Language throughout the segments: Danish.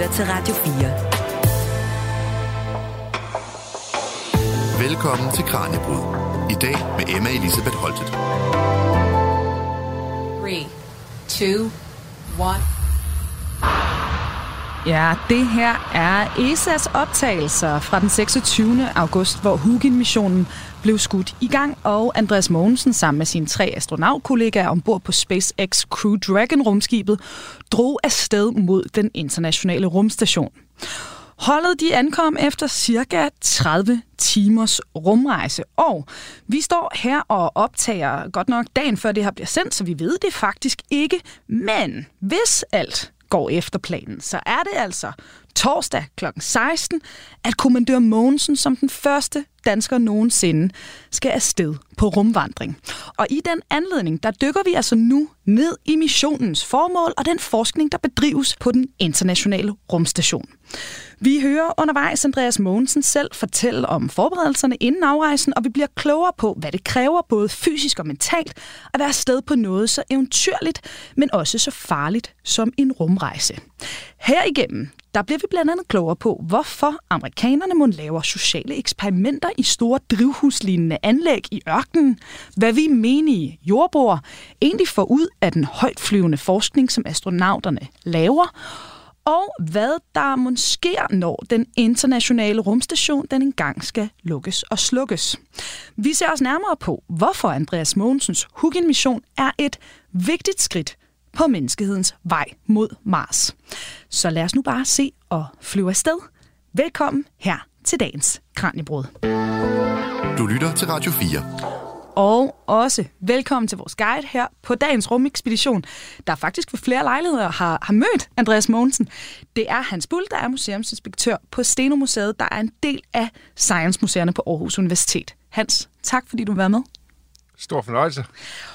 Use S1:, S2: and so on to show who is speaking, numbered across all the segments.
S1: lytter til Radio 4.
S2: Velkommen til Kranjebrud. I dag med Emma Elisabeth Holtet.
S3: 3, 2, 1.
S4: Ja, det her er ESA's optagelser fra den 26. august, hvor Hugin-missionen blev skudt i gang, og Andreas Mogensen sammen med sine tre astronautkollegaer ombord på SpaceX Crew Dragon-rumskibet drog afsted mod den internationale rumstation. Holdet de ankom efter cirka 30 timers rumrejse, og vi står her og optager godt nok dagen før det her bliver sendt, så vi ved det faktisk ikke. Men hvis alt går efter planen, så er det altså torsdag kl. 16, at kommandør Mogensen som den første dansker nogensinde skal afsted på rumvandring. Og i den anledning, der dykker vi altså nu ned i missionens formål og den forskning, der bedrives på den internationale rumstation. Vi hører undervejs Andreas Mogensen selv fortælle om forberedelserne inden afrejsen, og vi bliver klogere på, hvad det kræver både fysisk og mentalt at være sted på noget så eventyrligt, men også så farligt som en rumrejse. Her igennem, der bliver vi blandt andet klogere på, hvorfor amerikanerne må lave sociale eksperimenter i store drivhuslignende anlæg i ørkenen, hvad vi menige jordboer egentlig får ud af den højtflyvende forskning, som astronauterne laver, og hvad der måske sker, når den internationale rumstation den engang skal lukkes og slukkes. Vi ser os nærmere på, hvorfor Andreas Mogensens Hugin-mission er et vigtigt skridt på menneskehedens vej mod Mars. Så lad os nu bare se og flyve afsted. Velkommen her til dagens Kranjebrud.
S2: Du lytter til Radio 4.
S4: Og også velkommen til vores guide her på dagens rumekspedition, der faktisk ved flere lejligheder har, har mødt Andreas Mogensen. Det er Hans Bull, der er museumsinspektør på Stenomuseet, der er en del af Science-museerne på Aarhus Universitet. Hans, tak fordi du var med.
S5: Stor fornøjelse.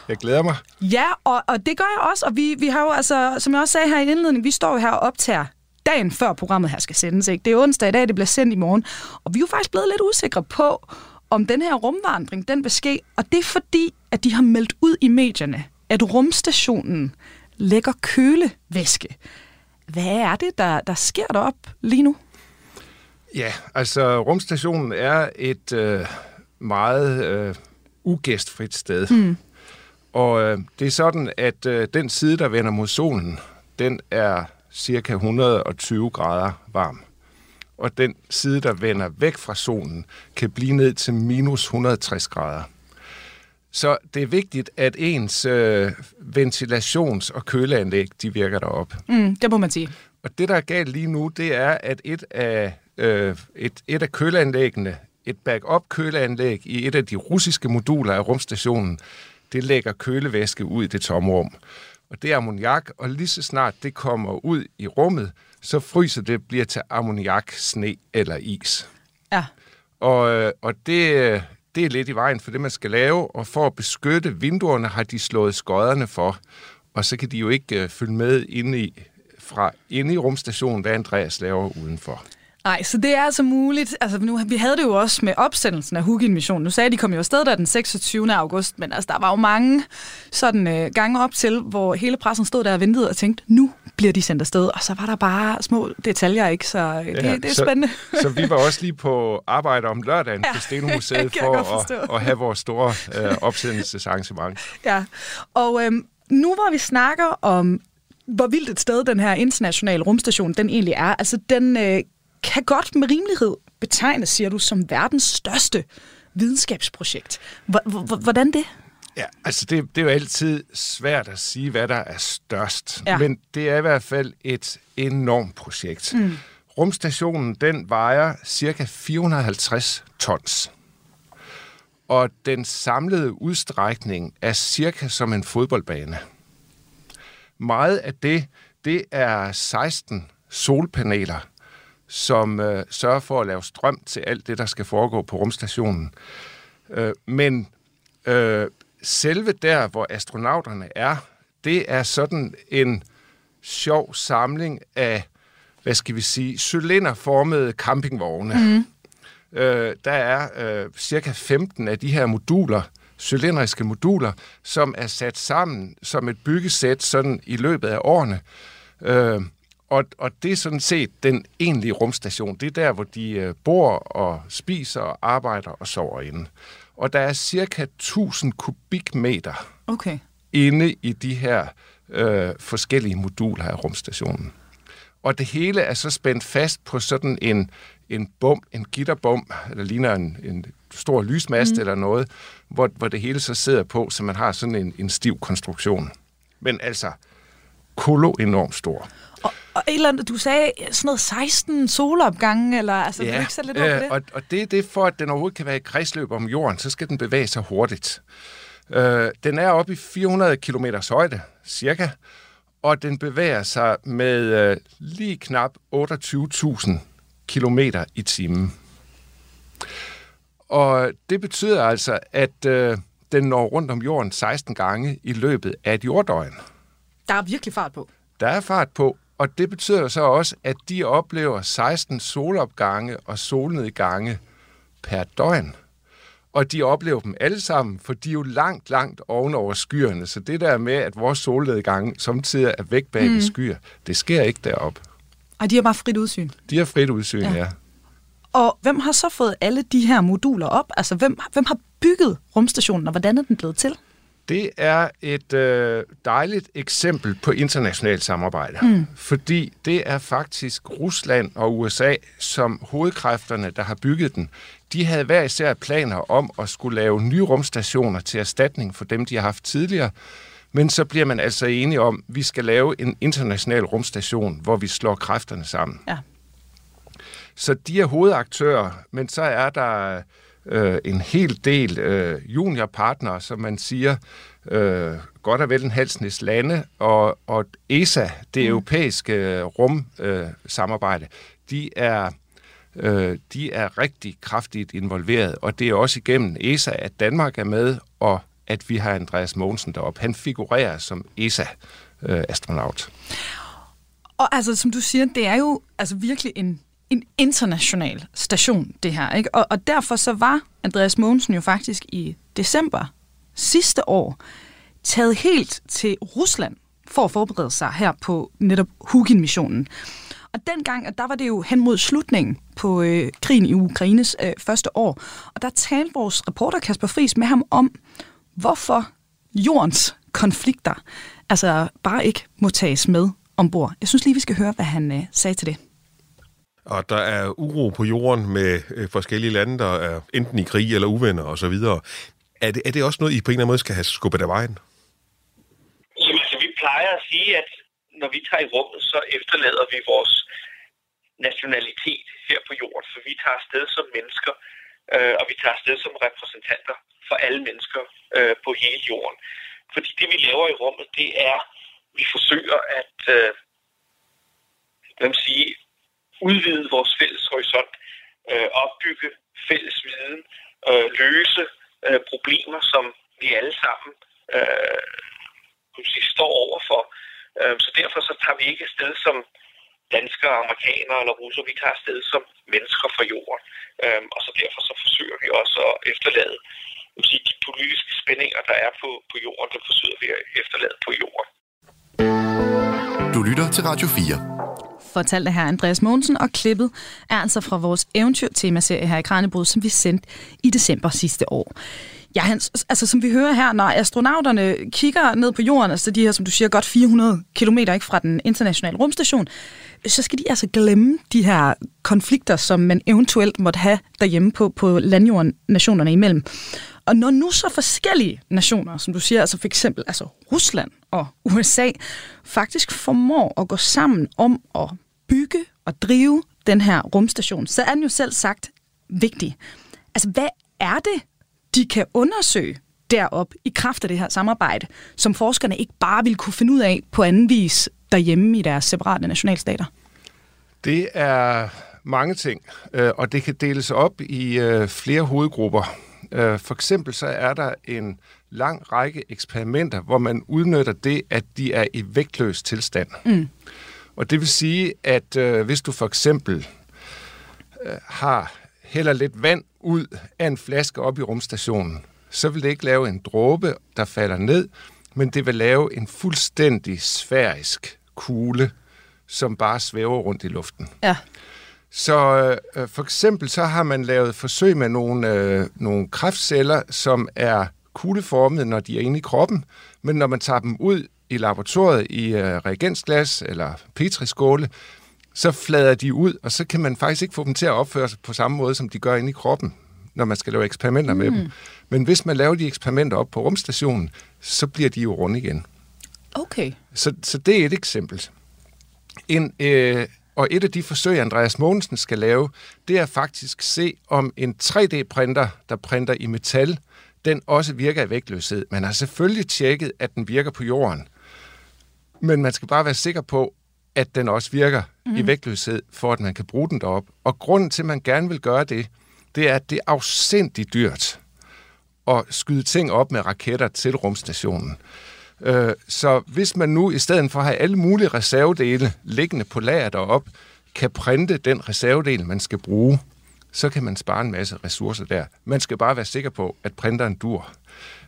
S5: Jeg glæder mig.
S4: Ja, og, og det gør jeg også. Og vi, vi har jo altså, som jeg også sagde her i indledningen, vi står jo her og optager dagen før programmet her skal sendes. Ikke? Det er onsdag i dag, det bliver sendt i morgen. Og vi er jo faktisk blevet lidt usikre på, om den her rumvandring, den vil ske. Og det er fordi, at de har meldt ud i medierne, at rumstationen lægger kølevæske. Hvad er det, der, der sker derop lige nu?
S5: Ja, altså rumstationen er et øh, meget øh, ugæstfrit sted. Mm. Og øh, det er sådan, at øh, den side, der vender mod solen, den er cirka 120 grader varm og den side, der vender væk fra solen, kan blive ned til minus 160 grader. Så det er vigtigt, at ens øh, ventilations- og køleanlæg, de virker derop.
S4: Mm, det må man sige.
S5: Og det, der er galt lige nu, det er, at et af, øh, et, et af køleanlæggene, et backup-køleanlæg i et af de russiske moduler af rumstationen, det lægger kølevæske ud i det tomrum. Og det er ammoniak, og lige så snart det kommer ud i rummet, så fryser det, bliver til ammoniak, sne eller is.
S4: Ja.
S5: Og, øh, og det, det er lidt i vejen for det, man skal lave, og for at beskytte vinduerne har de slået skodderne for, og så kan de jo ikke uh, følge med inde i, fra inde i rumstationen, hvad Andreas laver udenfor.
S4: Nej, så det er altså muligt. Altså, nu, vi havde det jo også med opsendelsen af Hugin-missionen. Nu sagde de kom jo afsted der den 26. august, men altså, der var jo mange sådan øh, gange op til, hvor hele pressen stod der og ventede og tænkte, nu bliver de sendt afsted. Og så var der bare små detaljer, ikke? Så øh, det, ja, det er så, spændende.
S5: Så vi var også lige på arbejde om lørdagen ja, på Stenomuseet for at, at have vores store øh, opsendelsesarrangement.
S4: Ja, og øh, nu hvor vi snakker om hvor vildt et sted den her internationale rumstation den egentlig er. Altså, den øh, kan godt med rimelighed betegnes, siger du, som verdens største videnskabsprojekt. Hvordan det?
S5: Ja, altså det, det er jo altid svært at sige, hvad der er størst. Ja. Men det er i hvert fald et enormt projekt. Mm. Rumstationen, den vejer cirka 450 tons. Og den samlede udstrækning er cirka som en fodboldbane. Meget af det, det er 16 solpaneler, som øh, sørger for at lave strøm til alt det, der skal foregå på rumstationen. Øh, men øh, selve der, hvor astronauterne er, det er sådan en sjov samling af, hvad skal vi sige, cylinderformede campingvogne. Mm. Øh, der er øh, cirka 15 af de her moduler, cylindriske moduler, som er sat sammen som et byggesæt sådan i løbet af årene. Øh, og, og det er sådan set den egentlige rumstation. Det er der, hvor de øh, bor og spiser og arbejder og sover inde. Og der er cirka 1000 kubikmeter
S4: Okay.
S5: inde i de her øh, forskellige moduler af rumstationen. Og det hele er så spændt fast på sådan en, en bum, en gitterbum, der ligner en, en stor lysmast mm. eller noget, hvor, hvor det hele så sidder på, så man har sådan en, en stiv konstruktion. Men altså, kolo enormt stor.
S4: Og, et eller andet, du sagde sådan noget 16 solopgange, eller altså, ja, ikke sætte lidt over
S5: øh,
S4: det?
S5: og, og det er det, for at den overhovedet kan være i kredsløb om jorden, så skal den bevæge sig hurtigt. Øh, den er oppe i 400 km højde, cirka, og den bevæger sig med øh, lige knap 28.000 km i timen. Og det betyder altså, at øh, den når rundt om jorden 16 gange i løbet af et jorddøgn.
S4: Der er virkelig fart på.
S5: Der er fart på, og det betyder så også, at de oplever 16 solopgange og solnedgange per døgn. Og de oplever dem alle sammen, for de er jo langt, langt ovenover skyerne. Så det der med, at vores solnedgange samtidig er væk bag mm. skyer, det sker ikke deroppe.
S4: Og de har bare frit udsyn.
S5: De har frit udsyn, ja. ja.
S4: Og hvem har så fået alle de her moduler op? Altså, hvem, hvem har bygget rumstationen, og hvordan er den blevet til?
S5: Det er et øh, dejligt eksempel på internationalt samarbejde, mm. fordi det er faktisk Rusland og USA som hovedkræfterne, der har bygget den. De havde hver især planer om at skulle lave nye rumstationer til erstatning for dem, de har haft tidligere. Men så bliver man altså enige om, at vi skal lave en international rumstation, hvor vi slår kræfterne sammen.
S4: Ja.
S5: Så de er hovedaktører, men så er der øh, en hel del øh, juniorpartnere, som man siger, øh, godt og vel en halsnes lande, og, og ESA, det mm. europæiske rumsamarbejde, de er øh, de er rigtig kraftigt involveret, og det er også igennem ESA, at Danmark er med, og at vi har Andreas Mogensen deroppe. Han figurerer som ESA-astronaut.
S4: Og altså, som du siger, det er jo altså virkelig en en international station, det her. Ikke? Og, og derfor så var Andreas Mogensen jo faktisk i december sidste år taget helt til Rusland for at forberede sig her på netop Hugin-missionen. Og dengang, der var det jo hen mod slutningen på øh, krigen i Ukraines øh, første år. Og der talte vores reporter Kasper Friis med ham om, hvorfor jordens konflikter altså bare ikke må tages med ombord. Jeg synes lige, vi skal høre, hvad han øh, sagde til det
S1: og der er uro på jorden med øh, forskellige lande, der er enten i krig eller uvenner osv. Er det, er det også noget, I på en eller anden måde skal have skubbet af vejen?
S6: Jamen, altså, vi plejer at sige, at når vi tager i rummet, så efterlader vi vores nationalitet her på jorden, for vi tager afsted som mennesker, øh, og vi tager afsted som repræsentanter for alle mennesker øh, på hele jorden. Fordi det, vi laver i rummet, det er, vi forsøger at øh, hvad man sige, udvide vores fælles horisont, øh, opbygge fælles viden, øh, løse øh, problemer, som vi alle sammen øh, sige, står overfor. Øh, så derfor så tager vi ikke afsted som danskere, amerikanere eller russere. vi tager afsted som mennesker fra jorden. Øh, og så derfor så forsøger vi også at efterlade sige, de politiske spændinger, der er på, på jorden, dem forsøger vi at efterlade på jorden.
S2: Du lytter til Radio 4
S4: fortalte her Andreas Mogensen, og klippet er altså fra vores eventyrtemaserie her i Kranjebrud, som vi sendte i december sidste år. Ja, Hans, altså som vi hører her, når astronauterne kigger ned på jorden, altså de her, som du siger, godt 400 km ikke, fra den internationale rumstation, så skal de altså glemme de her konflikter, som man eventuelt måtte have derhjemme på, på landjorden nationerne imellem. Og når nu så forskellige nationer, som du siger, altså for eksempel altså Rusland og USA, faktisk formår at gå sammen om at bygge og drive den her rumstation, så er den jo selv sagt vigtig. Altså, hvad er det, de kan undersøge derop i kraft af det her samarbejde, som forskerne ikke bare ville kunne finde ud af på anden vis derhjemme i deres separate nationalstater?
S5: Det er mange ting, øh, og det kan deles op i øh, flere hovedgrupper. Øh, for eksempel så er der en lang række eksperimenter, hvor man udnytter det, at de er i vægtløs tilstand. Mm. Og det vil sige, at øh, hvis du for eksempel øh, har hælder lidt vand ud af en flaske op i rumstationen, så vil det ikke lave en dråbe, der falder ned, men det vil lave en fuldstændig sfærisk kugle, som bare svæver rundt i luften.
S4: Ja.
S5: Så øh, for eksempel så har man lavet forsøg med nogle, øh, nogle kræftceller, som er kugleformede, når de er inde i kroppen, men når man tager dem ud i laboratoriet i øh, reagensglas eller petriskåle, så flader de ud, og så kan man faktisk ikke få dem til at opføre sig på samme måde, som de gør inde i kroppen, når man skal lave eksperimenter mm. med dem. Men hvis man laver de eksperimenter op på rumstationen, så bliver de jo runde igen.
S4: Okay.
S5: Så, så det er et eksempel. En, øh, og et af de forsøg, Andreas Mogensen skal lave, det er faktisk se, om en 3D-printer, der printer i metal, den også virker i vægtløshed. Man har selvfølgelig tjekket, at den virker på jorden. Men man skal bare være sikker på, at den også virker mm. i vægtløshed, for at man kan bruge den derop. Og grunden til, at man gerne vil gøre det, det er, at det er afsindigt dyrt at skyde ting op med raketter til rumstationen. Øh, så hvis man nu, i stedet for at have alle mulige reservedele liggende på lager derop, kan printe den reservedel, man skal bruge, så kan man spare en masse ressourcer der. Man skal bare være sikker på, at printeren dur.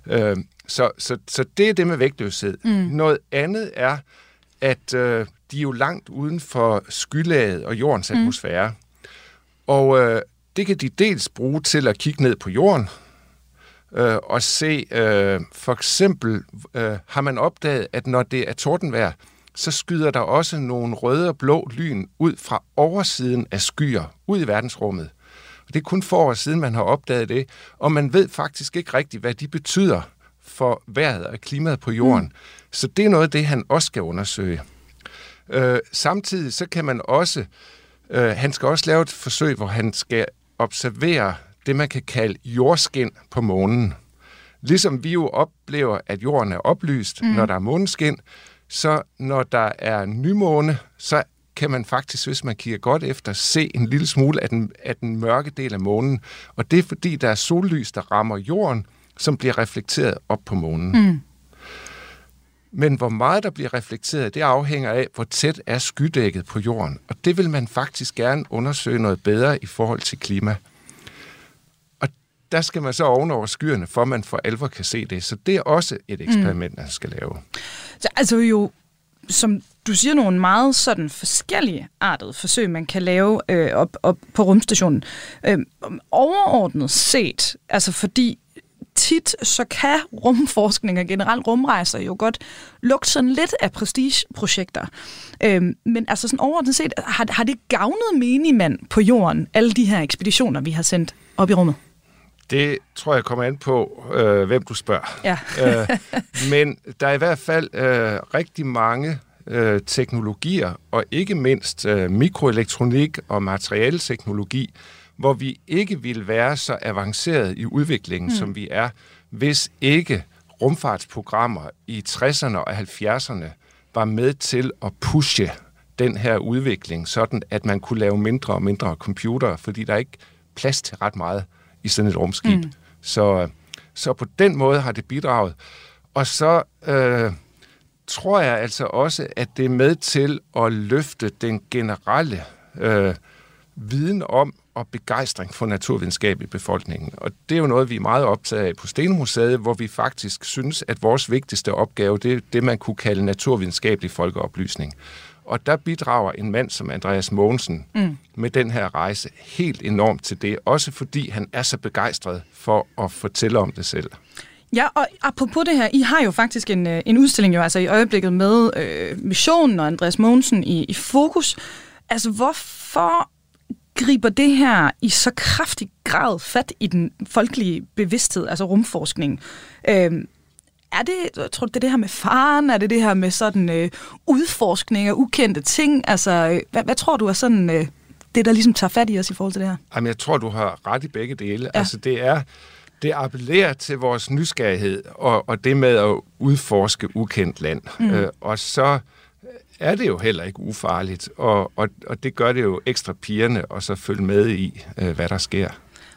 S5: Øh, så, så, så det er det med vægtløshed. Mm. Noget andet er, at øh, de er jo langt uden for skylaget og jordens mm. atmosfære. Og øh, det kan de dels bruge til at kigge ned på jorden, øh, og se, øh, for eksempel øh, har man opdaget, at når det er tordenvejr, så skyder der også nogle røde og blå lyn ud fra oversiden af skyer, ud i verdensrummet. Og det er kun for år siden, man har opdaget det, og man ved faktisk ikke rigtigt, hvad de betyder for vejret og klimaet på jorden. Mm. Så det er noget af det, han også skal undersøge. Øh, samtidig så kan man også, øh, han skal også lave et forsøg, hvor han skal observere det, man kan kalde jordskin på månen. Ligesom vi jo oplever, at jorden er oplyst, mm. når der er måneskin, så når der er nymåne, så kan man faktisk, hvis man kigger godt efter, se en lille smule af den, af den mørke del af månen. Og det er fordi, der er sollys, der rammer jorden, som bliver reflekteret op på månen. Mm. Men hvor meget der bliver reflekteret, det afhænger af, hvor tæt er skydækket på jorden. Og det vil man faktisk gerne undersøge noget bedre i forhold til klima der skal man så ovenover skyerne, for man for alvor kan se det. Så det er også et eksperiment, mm. man skal lave.
S4: Så altså jo, som du siger, nogle meget sådan forskellige artede forsøg, man kan lave øh, op, op på rumstationen. Øh, overordnet set, altså fordi tit så kan rumforskning og generelt rumrejser jo godt lugte sådan lidt af prestigeprojekter. Øhm, men altså sådan overordnet set, har, har det gavnet menigmand på jorden, alle de her ekspeditioner, vi har sendt op i rummet?
S5: Det tror jeg kommer an på, øh, hvem du spørger.
S4: Ja.
S5: øh, men der er i hvert fald øh, rigtig mange øh, teknologier, og ikke mindst øh, mikroelektronik og materialeteknologi, hvor vi ikke vil være så avanceret i udviklingen, mm. som vi er, hvis ikke rumfartsprogrammer i 60'erne og 70'erne var med til at pushe den her udvikling, sådan at man kunne lave mindre og mindre computere, fordi der er ikke plads til ret meget i sådan et rumskib. Mm. Så, så på den måde har det bidraget. Og så øh, tror jeg altså også, at det er med til at løfte den generelle øh, viden om og begejstring for naturvidenskab i befolkningen. Og det er jo noget, vi er meget optaget af på Stenemuseet, hvor vi faktisk synes, at vores vigtigste opgave, det er det, man kunne kalde naturvidenskabelig folkeoplysning. Og der bidrager en mand som Andreas Mogensen mm. med den her rejse helt enormt til det, også fordi han er så begejstret for at fortælle om det selv.
S4: Ja, og apropos det her, I har jo faktisk en, øh, en udstilling jo altså i øjeblikket med øh, missionen og Andreas Mogensen i, i fokus. Altså, hvorfor griber det her i så kraftig grad fat i den folkelige bevidsthed, altså rumforskning? Øh, er det, tror du, det er det her med faren? Er det det her med sådan øh, udforskning af ukendte ting? Altså, øh, hvad, hvad tror du er sådan øh, det, der ligesom tager fat i os i forhold til det her?
S5: Jamen, jeg tror, du har ret i begge dele. Ja. Altså, det er det appellerer til vores nysgerrighed og, og det med at udforske ukendt land. Mm. Øh, og så er det jo heller ikke ufarligt, og, og, og det gør det jo ekstra pigerne og så følge med i, øh, hvad der sker.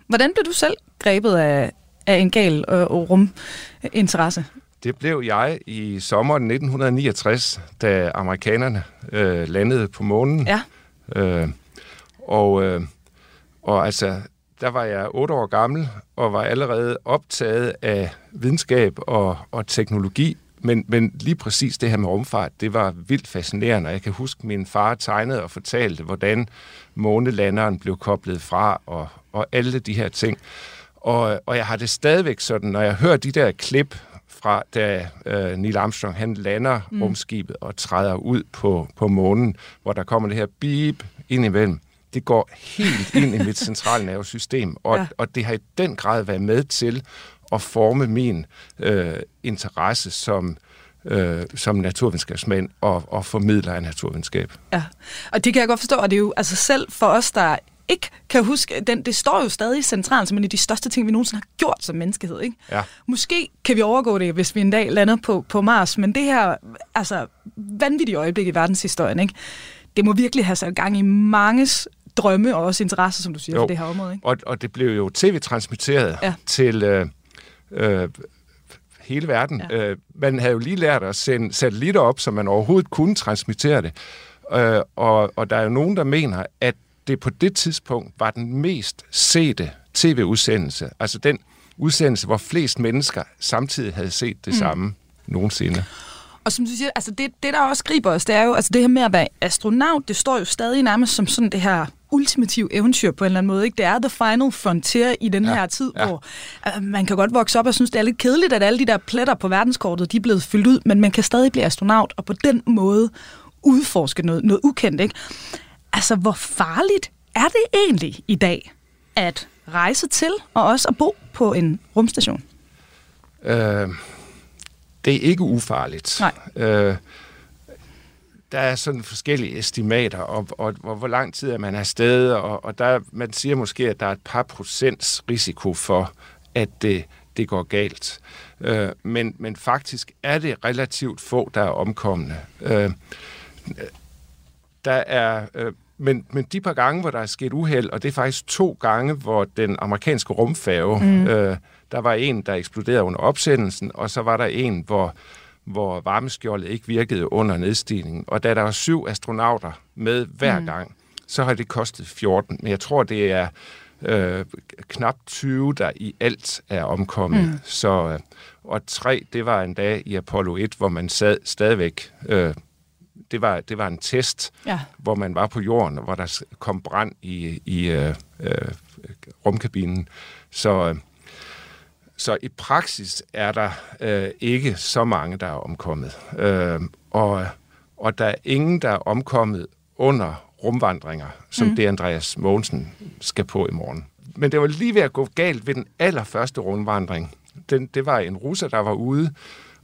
S4: Hvordan blev du selv grebet af, af en gal øh, ruminteresse?
S5: Det blev jeg i sommeren 1969, da amerikanerne øh, landede på månen.
S4: Ja.
S5: Øh, og, øh, og altså, der var jeg otte år gammel og var allerede optaget af videnskab og, og teknologi, men, men lige præcis det her med rumfart, det var vildt fascinerende. Jeg kan huske, min far tegnede og fortalte, hvordan månelanderen blev koblet fra, og, og alle de her ting. Og, og jeg har det stadigvæk sådan, når jeg hører de der klip fra, da øh, Neil Armstrong han lander mm. rumskibet og træder ud på, på månen, hvor der kommer det her beep ind imellem. Det går helt ind i mit centrale nervesystem, og, ja. og det har i den grad været med til at forme min øh, interesse som øh, som naturvidenskabsmand og, og formidler af naturvidenskab.
S4: Ja, og det kan jeg godt forstå, og det er jo altså selv for os, der ikke kan huske, den, det står jo stadig centralt som en af de største ting, vi nogensinde har gjort som menneskehed. Ikke?
S5: Ja.
S4: Måske kan vi overgå det, hvis vi en dag lander på, på Mars, men det her altså, vanvittige øjeblik i verdenshistorien, ikke? det må virkelig have sat gang i manges drømme og også interesse, som du siger, jo. for det her område. Ikke?
S5: Og, og det blev jo tv-transmitteret ja. til øh, øh, hele verden. Ja. Øh, man havde jo lige lært at sende satellitter op, så man overhovedet kunne transmittere det. Øh, og, og der er jo nogen, der mener, at det på det tidspunkt var den mest sete tv-udsendelse. Altså den udsendelse, hvor flest mennesker samtidig havde set det mm. samme nogensinde.
S4: Og som du siger, altså det, det der også griber os, det er jo altså det her med at være astronaut, det står jo stadig nærmest som sådan det her ultimative eventyr på en eller anden måde. Ikke? Det er the final frontier i den ja, her tid, ja. hvor uh, man kan godt vokse op og synes, det er lidt kedeligt, at alle de der pletter på verdenskortet, de er blevet fyldt ud, men man kan stadig blive astronaut, og på den måde udforske noget, noget ukendt. Ikke? Altså, hvor farligt er det egentlig i dag at rejse til og også at bo på en rumstation?
S5: Øh, det er ikke ufarligt.
S4: Nej. Øh,
S5: der er sådan forskellige estimater, og, og, og hvor lang tid er man afsted, og, og der, man siger måske, at der er et par procents risiko for, at det, det går galt. Øh, men, men faktisk er det relativt få, der er omkomne. Øh, der er... Øh, men, men de par gange, hvor der er sket uheld, og det er faktisk to gange, hvor den amerikanske rumfærge, mm. øh, der var en, der eksploderede under opsendelsen, og så var der en, hvor, hvor varmeskjoldet ikke virkede under nedstigningen. Og da der var syv astronauter med hver mm. gang, så har det kostet 14. Men jeg tror, det er øh, knap 20, der i alt er omkommet. Mm. Så, øh, og tre, det var en dag i Apollo 1, hvor man sad stadigvæk... Øh, det var, det var en test, ja. hvor man var på jorden, hvor der kom brand i, i øh, øh, rumkabinen. Så, øh, så i praksis er der øh, ikke så mange, der er omkommet. Øh, og, og der er ingen, der er omkommet under rumvandringer, som mm. det Andreas Mogensen skal på i morgen. Men det var lige ved at gå galt ved den allerførste rumvandring. Den, det var en russer, der var ude,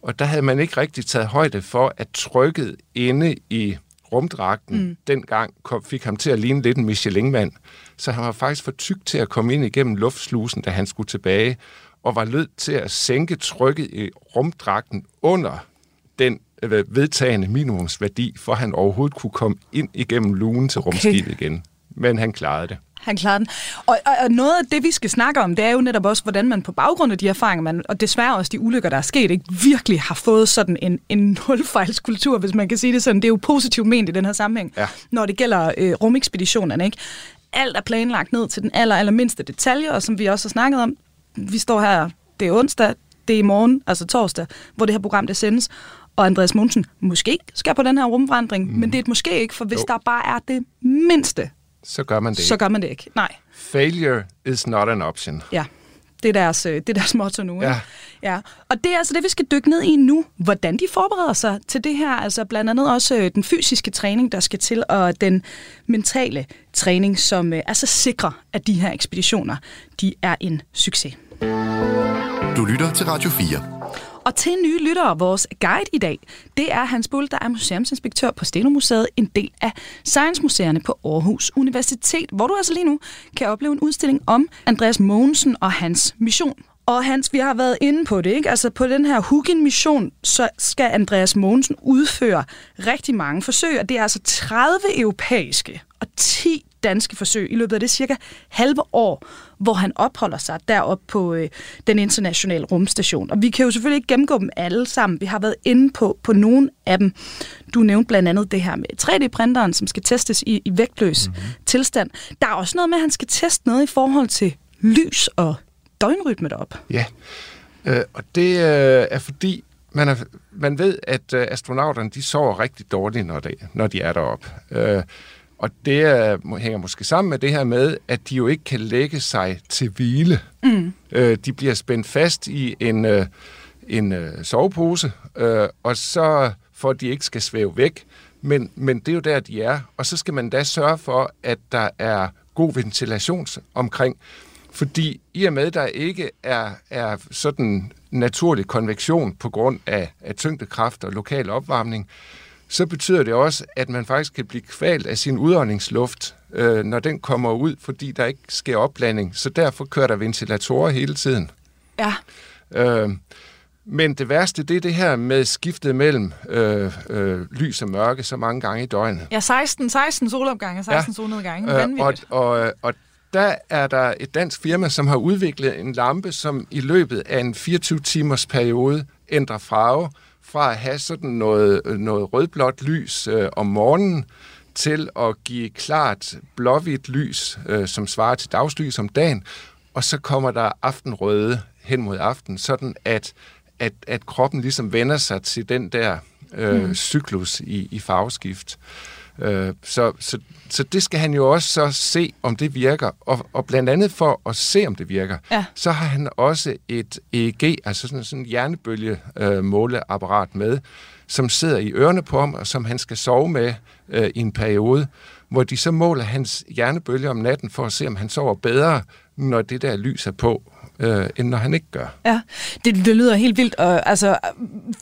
S5: og der havde man ikke rigtig taget højde for, at trykket inde i rumdragten mm. dengang kom, fik ham til at ligne lidt en Michelin-mand. Så han var faktisk for tyk til at komme ind igennem luftslusen, da han skulle tilbage, og var nødt til at sænke trykket i rumdragten under den øh, vedtagende minimumsværdi, for han overhovedet kunne komme ind igennem lugen til rumskibet okay. igen. Men han klarede det.
S4: Han klarede den. Og, og, og noget af det, vi skal snakke om, det er jo netop også, hvordan man på baggrund af de erfaringer, man, og desværre også de ulykker, der er sket, ikke, virkelig har fået sådan en, en nulfejlskultur, hvis man kan sige det sådan. Det er jo positivt ment i den her sammenhæng,
S5: ja.
S4: når det gælder øh, rumekspeditionerne. Ikke? Alt er planlagt ned til den aller, aller mindste detalje, og som vi også har snakket om, vi står her, det er onsdag, det er i morgen, altså torsdag, hvor det her program det sendes, og Andreas Mogensen måske skal på den her rumvandring, mm. men det er et måske ikke, for hvis jo. der bare er det mindste
S5: så gør man det
S4: Så gør man det ikke, nej.
S5: Failure is not an option.
S4: Ja, det er deres, øh, det er deres motto nu.
S5: Ja.
S4: ja. Og det er altså det, vi skal dykke ned i nu. Hvordan de forbereder sig til det her. Altså blandt andet også øh, den fysiske træning, der skal til, og den mentale træning, som øh, er så sikre, at de her ekspeditioner, de er en succes.
S2: Du lytter til Radio 4.
S4: Og til nye lyttere, vores guide i dag, det er Hans Bull, der er museumsinspektør på Stenomuseet, en del af Science-museerne på Aarhus Universitet, hvor du altså lige nu kan opleve en udstilling om Andreas Mogensen og hans mission. Og Hans, vi har været inde på det, ikke? Altså på den her Hugin-mission, så skal Andreas Mogensen udføre rigtig mange forsøg, og det er altså 30 europæiske og 10 danske forsøg i løbet af det cirka halve år, hvor han opholder sig deroppe på øh, den internationale rumstation. Og vi kan jo selvfølgelig ikke gennemgå dem alle sammen. Vi har været inde på, på nogle af dem. Du nævnte blandt andet det her med 3D-printeren, som skal testes i, i vægtløs mm-hmm. tilstand. Der er også noget med, at han skal teste noget i forhold til lys og døgnrytme derop.
S5: Ja, øh, og det øh, er fordi man, er, man ved, at øh, astronauterne de sover rigtig dårligt, når de, når de er deroppe. Øh, og det er, hænger måske sammen med det her med, at de jo ikke kan lægge sig til hvile. Mm. Øh, de bliver spændt fast i en, øh, en øh, sovepose, øh, og så for at de ikke skal svæve væk. Men, men det er jo der, de er. Og så skal man da sørge for, at der er god ventilation omkring. Fordi i og med, der ikke er, er sådan naturlig konvektion på grund af, af tyngdekraft og lokal opvarmning, så betyder det også, at man faktisk kan blive kvalt af sin udåndingsluft, øh, når den kommer ud, fordi der ikke sker opblanding. Så derfor kører der ventilatorer hele tiden.
S4: Ja.
S5: Øh, men det værste, det er det her med skiftet mellem øh, øh, lys og mørke så mange gange i døgnet.
S4: Ja, 16, 16 solopgange og 16 ja. solnedgange.
S5: Øh, og, og, og der er der et dansk firma, som har udviklet en lampe, som i løbet af en 24-timers periode ændrer farve fra at have sådan noget, noget rødblåt lys øh, om morgenen til at give klart blåhvidt lys, øh, som svarer til dagslys om dagen, og så kommer der aftenrøde hen mod aften, sådan at, at, at kroppen ligesom vender sig til den der øh, mm. cyklus i, i farveskift. Øh, så, så, så det skal han jo også så se, om det virker. Og, og blandt andet for at se, om det virker, ja. så har han også et EEG, altså sådan, sådan en hjernebølgemåleapparat øh, med, som sidder i ørerne på ham, og som han skal sove med øh, i en periode, hvor de så måler hans hjernebølge om natten for at se, om han sover bedre, når det der lys er på øh, end når han ikke gør.
S4: Ja, det, det lyder helt vildt, og altså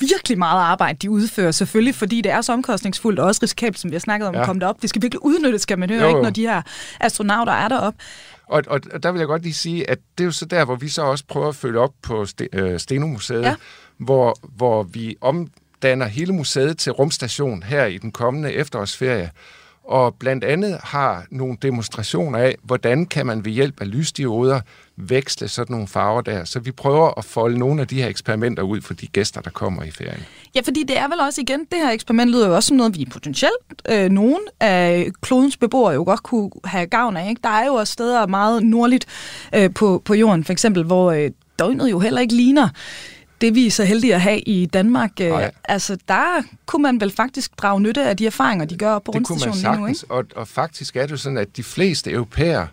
S4: virkelig meget arbejde, de udfører, selvfølgelig, fordi det er så omkostningsfuldt og også risikabelt, som vi har snakket om, ja. at komme derop. Det skal virkelig udnyttes, skal man høre, jo, jo. ikke, når de her astronauter er derop.
S5: Og, og, og der vil jeg godt lige sige, at det er jo så der, hvor vi så også prøver at følge op på øh, Stenomuseet, ja. hvor, hvor vi omdanner hele museet til rumstation her i den kommende efterårsferie, og blandt andet har nogle demonstrationer af, hvordan kan man ved hjælp af lysdioder veksle sådan nogle farver der. Så vi prøver at folde nogle af de her eksperimenter ud for de gæster, der kommer i ferien.
S4: Ja, fordi det er vel også igen, det her eksperiment lyder jo også som noget, vi potentielt øh, nogen af klodens beboere jo godt kunne have gavn af. Ikke? Der er jo også steder meget nordligt øh, på, på jorden, for eksempel, hvor øh, døgnet jo heller ikke ligner det vi er så heldige at have i Danmark. Øh. Altså, der kunne man vel faktisk drage nytte af de erfaringer, de gør på rundstationen lige nu, ikke?
S5: Og, og faktisk er det jo sådan, at de fleste europæer,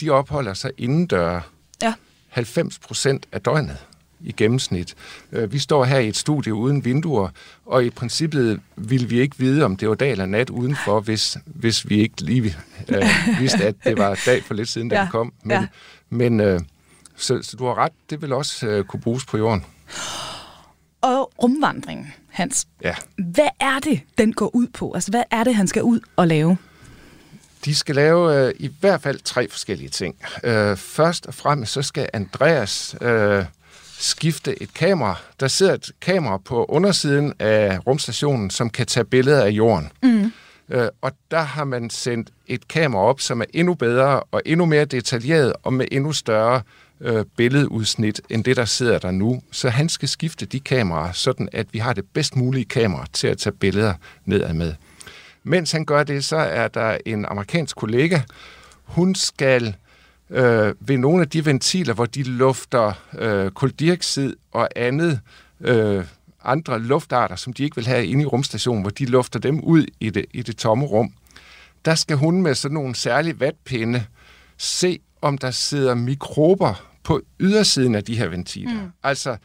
S5: de opholder sig indendør ja. 90 procent af døgnet i gennemsnit. Øh, vi står her i et studie uden vinduer, og i princippet ville vi ikke vide, om det var dag eller nat udenfor, hvis, hvis vi ikke lige øh, vidste, at det var dag for lidt siden, da ja. vi kom. Men, ja. men øh, så, så du har ret, det vil også øh, kunne bruges på jorden.
S4: Og rumvandringen, Hans.
S5: Ja.
S4: Hvad er det, den går ud på? Altså, hvad er det, han skal ud og lave?
S5: De skal lave øh, i hvert fald tre forskellige ting. Øh, først og fremmest så skal Andreas øh, skifte et kamera. Der sidder et kamera på undersiden af rumstationen, som kan tage billeder af jorden. Mm. Øh, og der har man sendt et kamera op, som er endnu bedre og endnu mere detaljeret og med endnu større øh, Øh, billedudsnit end det, der sidder der nu. Så han skal skifte de kameraer, sådan at vi har det bedst mulige kamera til at tage billeder nedad med. Mens han gør det, så er der en amerikansk kollega. Hun skal øh, ved nogle af de ventiler, hvor de lufter øh, koldioxid og andet øh, andre luftarter, som de ikke vil have inde i rumstationen, hvor de lufter dem ud i det, i det tomme rum. Der skal hun med sådan nogle særlige vatpinde se, om der sidder mikrober på ydersiden af de her ventiler. Mm. Altså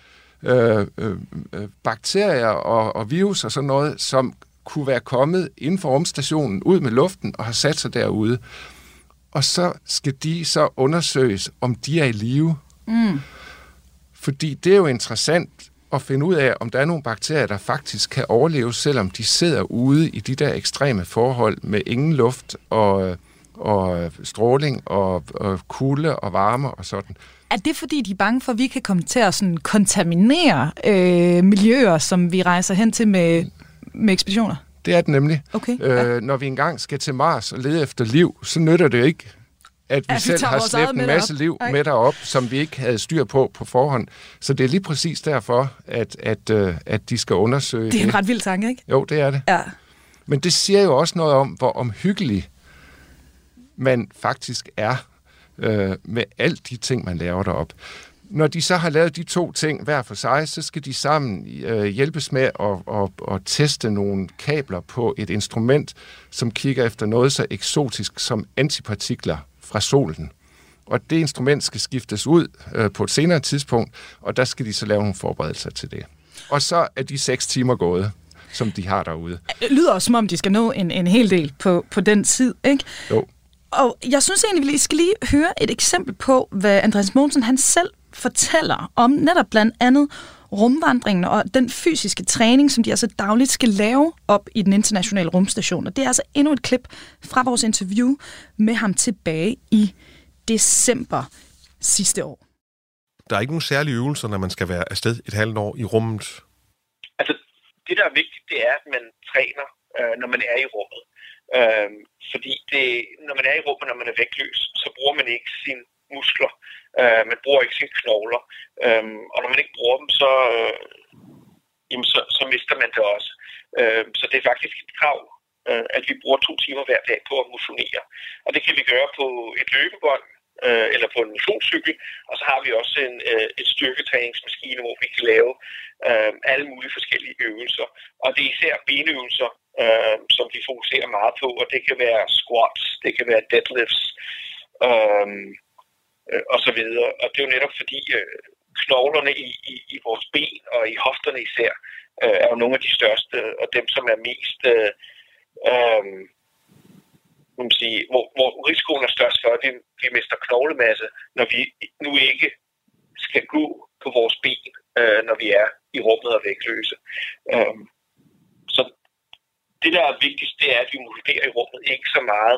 S5: øh, øh, øh, bakterier og, og virus og sådan noget, som kunne være kommet inden for rumstationen ud med luften og har sat sig derude. Og så skal de så undersøges, om de er i live. Mm. Fordi det er jo interessant at finde ud af, om der er nogle bakterier, der faktisk kan overleve, selvom de sidder ude i de der ekstreme forhold med ingen luft og, og stråling og, og kulde og varme og sådan.
S4: Er det fordi, de er bange for, at vi kan komme til at sådan kontaminere øh, miljøer, som vi rejser hen til med, med ekspeditioner?
S5: Det er det nemlig.
S4: Okay,
S5: øh, ja. Når vi engang skal til Mars og lede efter liv, så nytter det ikke, at vi, at selv har slæbt en masse liv Ej. med derop, som vi ikke havde styr på på forhånd. Så det er lige præcis derfor, at, at, uh, at de skal undersøge
S4: det. er en ret vild tanke, ikke?
S5: Jo, det er det.
S4: Ja.
S5: Men det siger jo også noget om, hvor omhyggelig man faktisk er øh, med alt de ting, man laver derop. Når de så har lavet de to ting hver for sig, så skal de sammen øh, hjælpes med at, at, at teste nogle kabler på et instrument, som kigger efter noget så eksotisk som antipartikler fra solen. Og det instrument skal skiftes ud øh, på et senere tidspunkt, og der skal de så lave nogle forberedelser til det. Og så er de seks timer gået, som de har derude.
S4: Det lyder også, som om de skal nå en, en hel del på, på den tid, ikke?
S5: Jo.
S4: Og jeg synes egentlig, vi skal lige høre et eksempel på, hvad Andreas Mogensen han selv fortæller om netop blandt andet rumvandringen og den fysiske træning, som de altså dagligt skal lave op i den internationale rumstation. Og det er altså endnu et klip fra vores interview med ham tilbage i december sidste år.
S1: Der er ikke nogen særlige øvelser, når man skal være afsted et halvt år i rummet?
S6: Altså, det der er vigtigt, det er, at man træner, øh, når man er i rummet. Øh, fordi det, når man er i rummet, når man er vægtløs, så bruger man ikke sine muskler. Øh, man bruger ikke sine knogler. Øh, og når man ikke bruger dem, så, øh, jamen, så, så mister man det også. Øh, så det er faktisk et krav, øh, at vi bruger to timer hver dag på at motionere. Og det kan vi gøre på et løbebånd, øh, eller på en motionscykel, og så har vi også en, øh, et styrketræningsmaskine, hvor vi kan lave øh, alle mulige forskellige øvelser. Og det er især benøvelser, øh, som vi fokuserer meget på, og det kan være squats, det kan være deadlifts, øh, øh, og så videre. Og det er jo netop fordi øh, knoglerne i, i, i vores ben og i hofterne især øh, er jo nogle af de største, og dem som er mest øh, øh, man sige, hvor, hvor risikoen er størst for, at vi, vi mister knoglemasse, når vi nu ikke skal gå på vores ben, øh, når vi er i rummet og vægtløse. Øh, det, der er vigtigst, det er, at vi modellerer i rummet ikke så meget,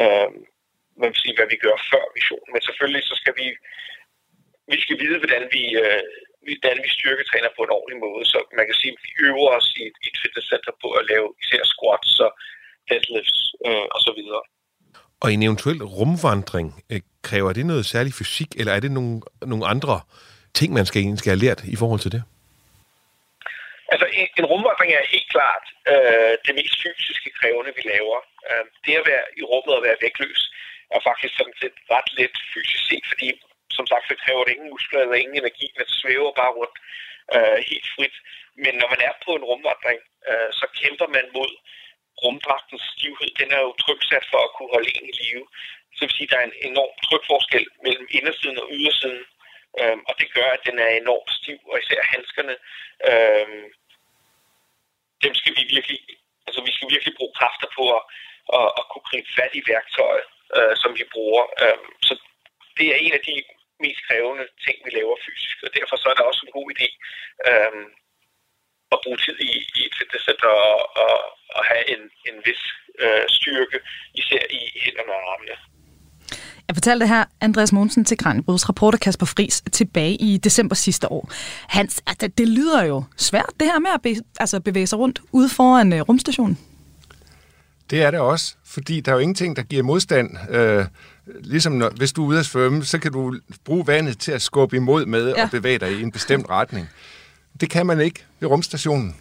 S6: øh, man vil sige, hvad vi gør før missionen. Men selvfølgelig så skal vi, vi skal vide, hvordan vi, øh, hvordan vi styrketræner på en ordentlig måde. Så man kan sige, at vi øver os i et, et fitnesscenter på at lave især squats og deadlifts øh, og så videre.
S1: Og en eventuel rumvandring, øh, kræver det noget særlig fysik, eller er det nogle, nogle andre ting, man skal, skal have lært i forhold til det?
S6: Altså, en, en rumvandring er helt klart øh, det mest fysiske krævende, vi laver. Øh, det at være i rummet og være vægtløs er faktisk sådan set ret let fysisk set, fordi som sagt, så kræver det ingen muskler eller ingen energi, man svæver bare rundt øh, helt frit. Men når man er på en rumvandring, øh, så kæmper man mod rumdragtens stivhed. Den er jo tryksat for at kunne holde en i live. Så vil sige, at der er en enorm trykforskel mellem indersiden og ydersiden, øh, og det gør, at den er enormt stiv, og især handskerne, øh, dem skal vi virkelig, altså vi skal virkelig bruge kræfter på at, at, at kunne gribe fat i værktøjet, øh, som vi bruger. Øh, så det er en af de mest krævende ting, vi laver fysisk, og derfor så er det også en god idé øh, at bruge tid i, i et fitnesscenter og, og, og have en, en vis øh, styrke, især i hænderne og armene.
S4: Jeg fortalte her Andreas Mogensen til Kranjebruds reporter Kasper Fris tilbage i december sidste år. Hans, altså, det lyder jo svært, det her med at be, altså bevæge sig rundt ude foran uh, rumstationen.
S5: Det er det også, fordi der er jo ingenting, der giver modstand. Øh, ligesom når, hvis du er ude at svømme, så kan du bruge vandet til at skubbe imod med ja. og bevæge dig i en bestemt retning. Det kan man ikke ved rumstationen.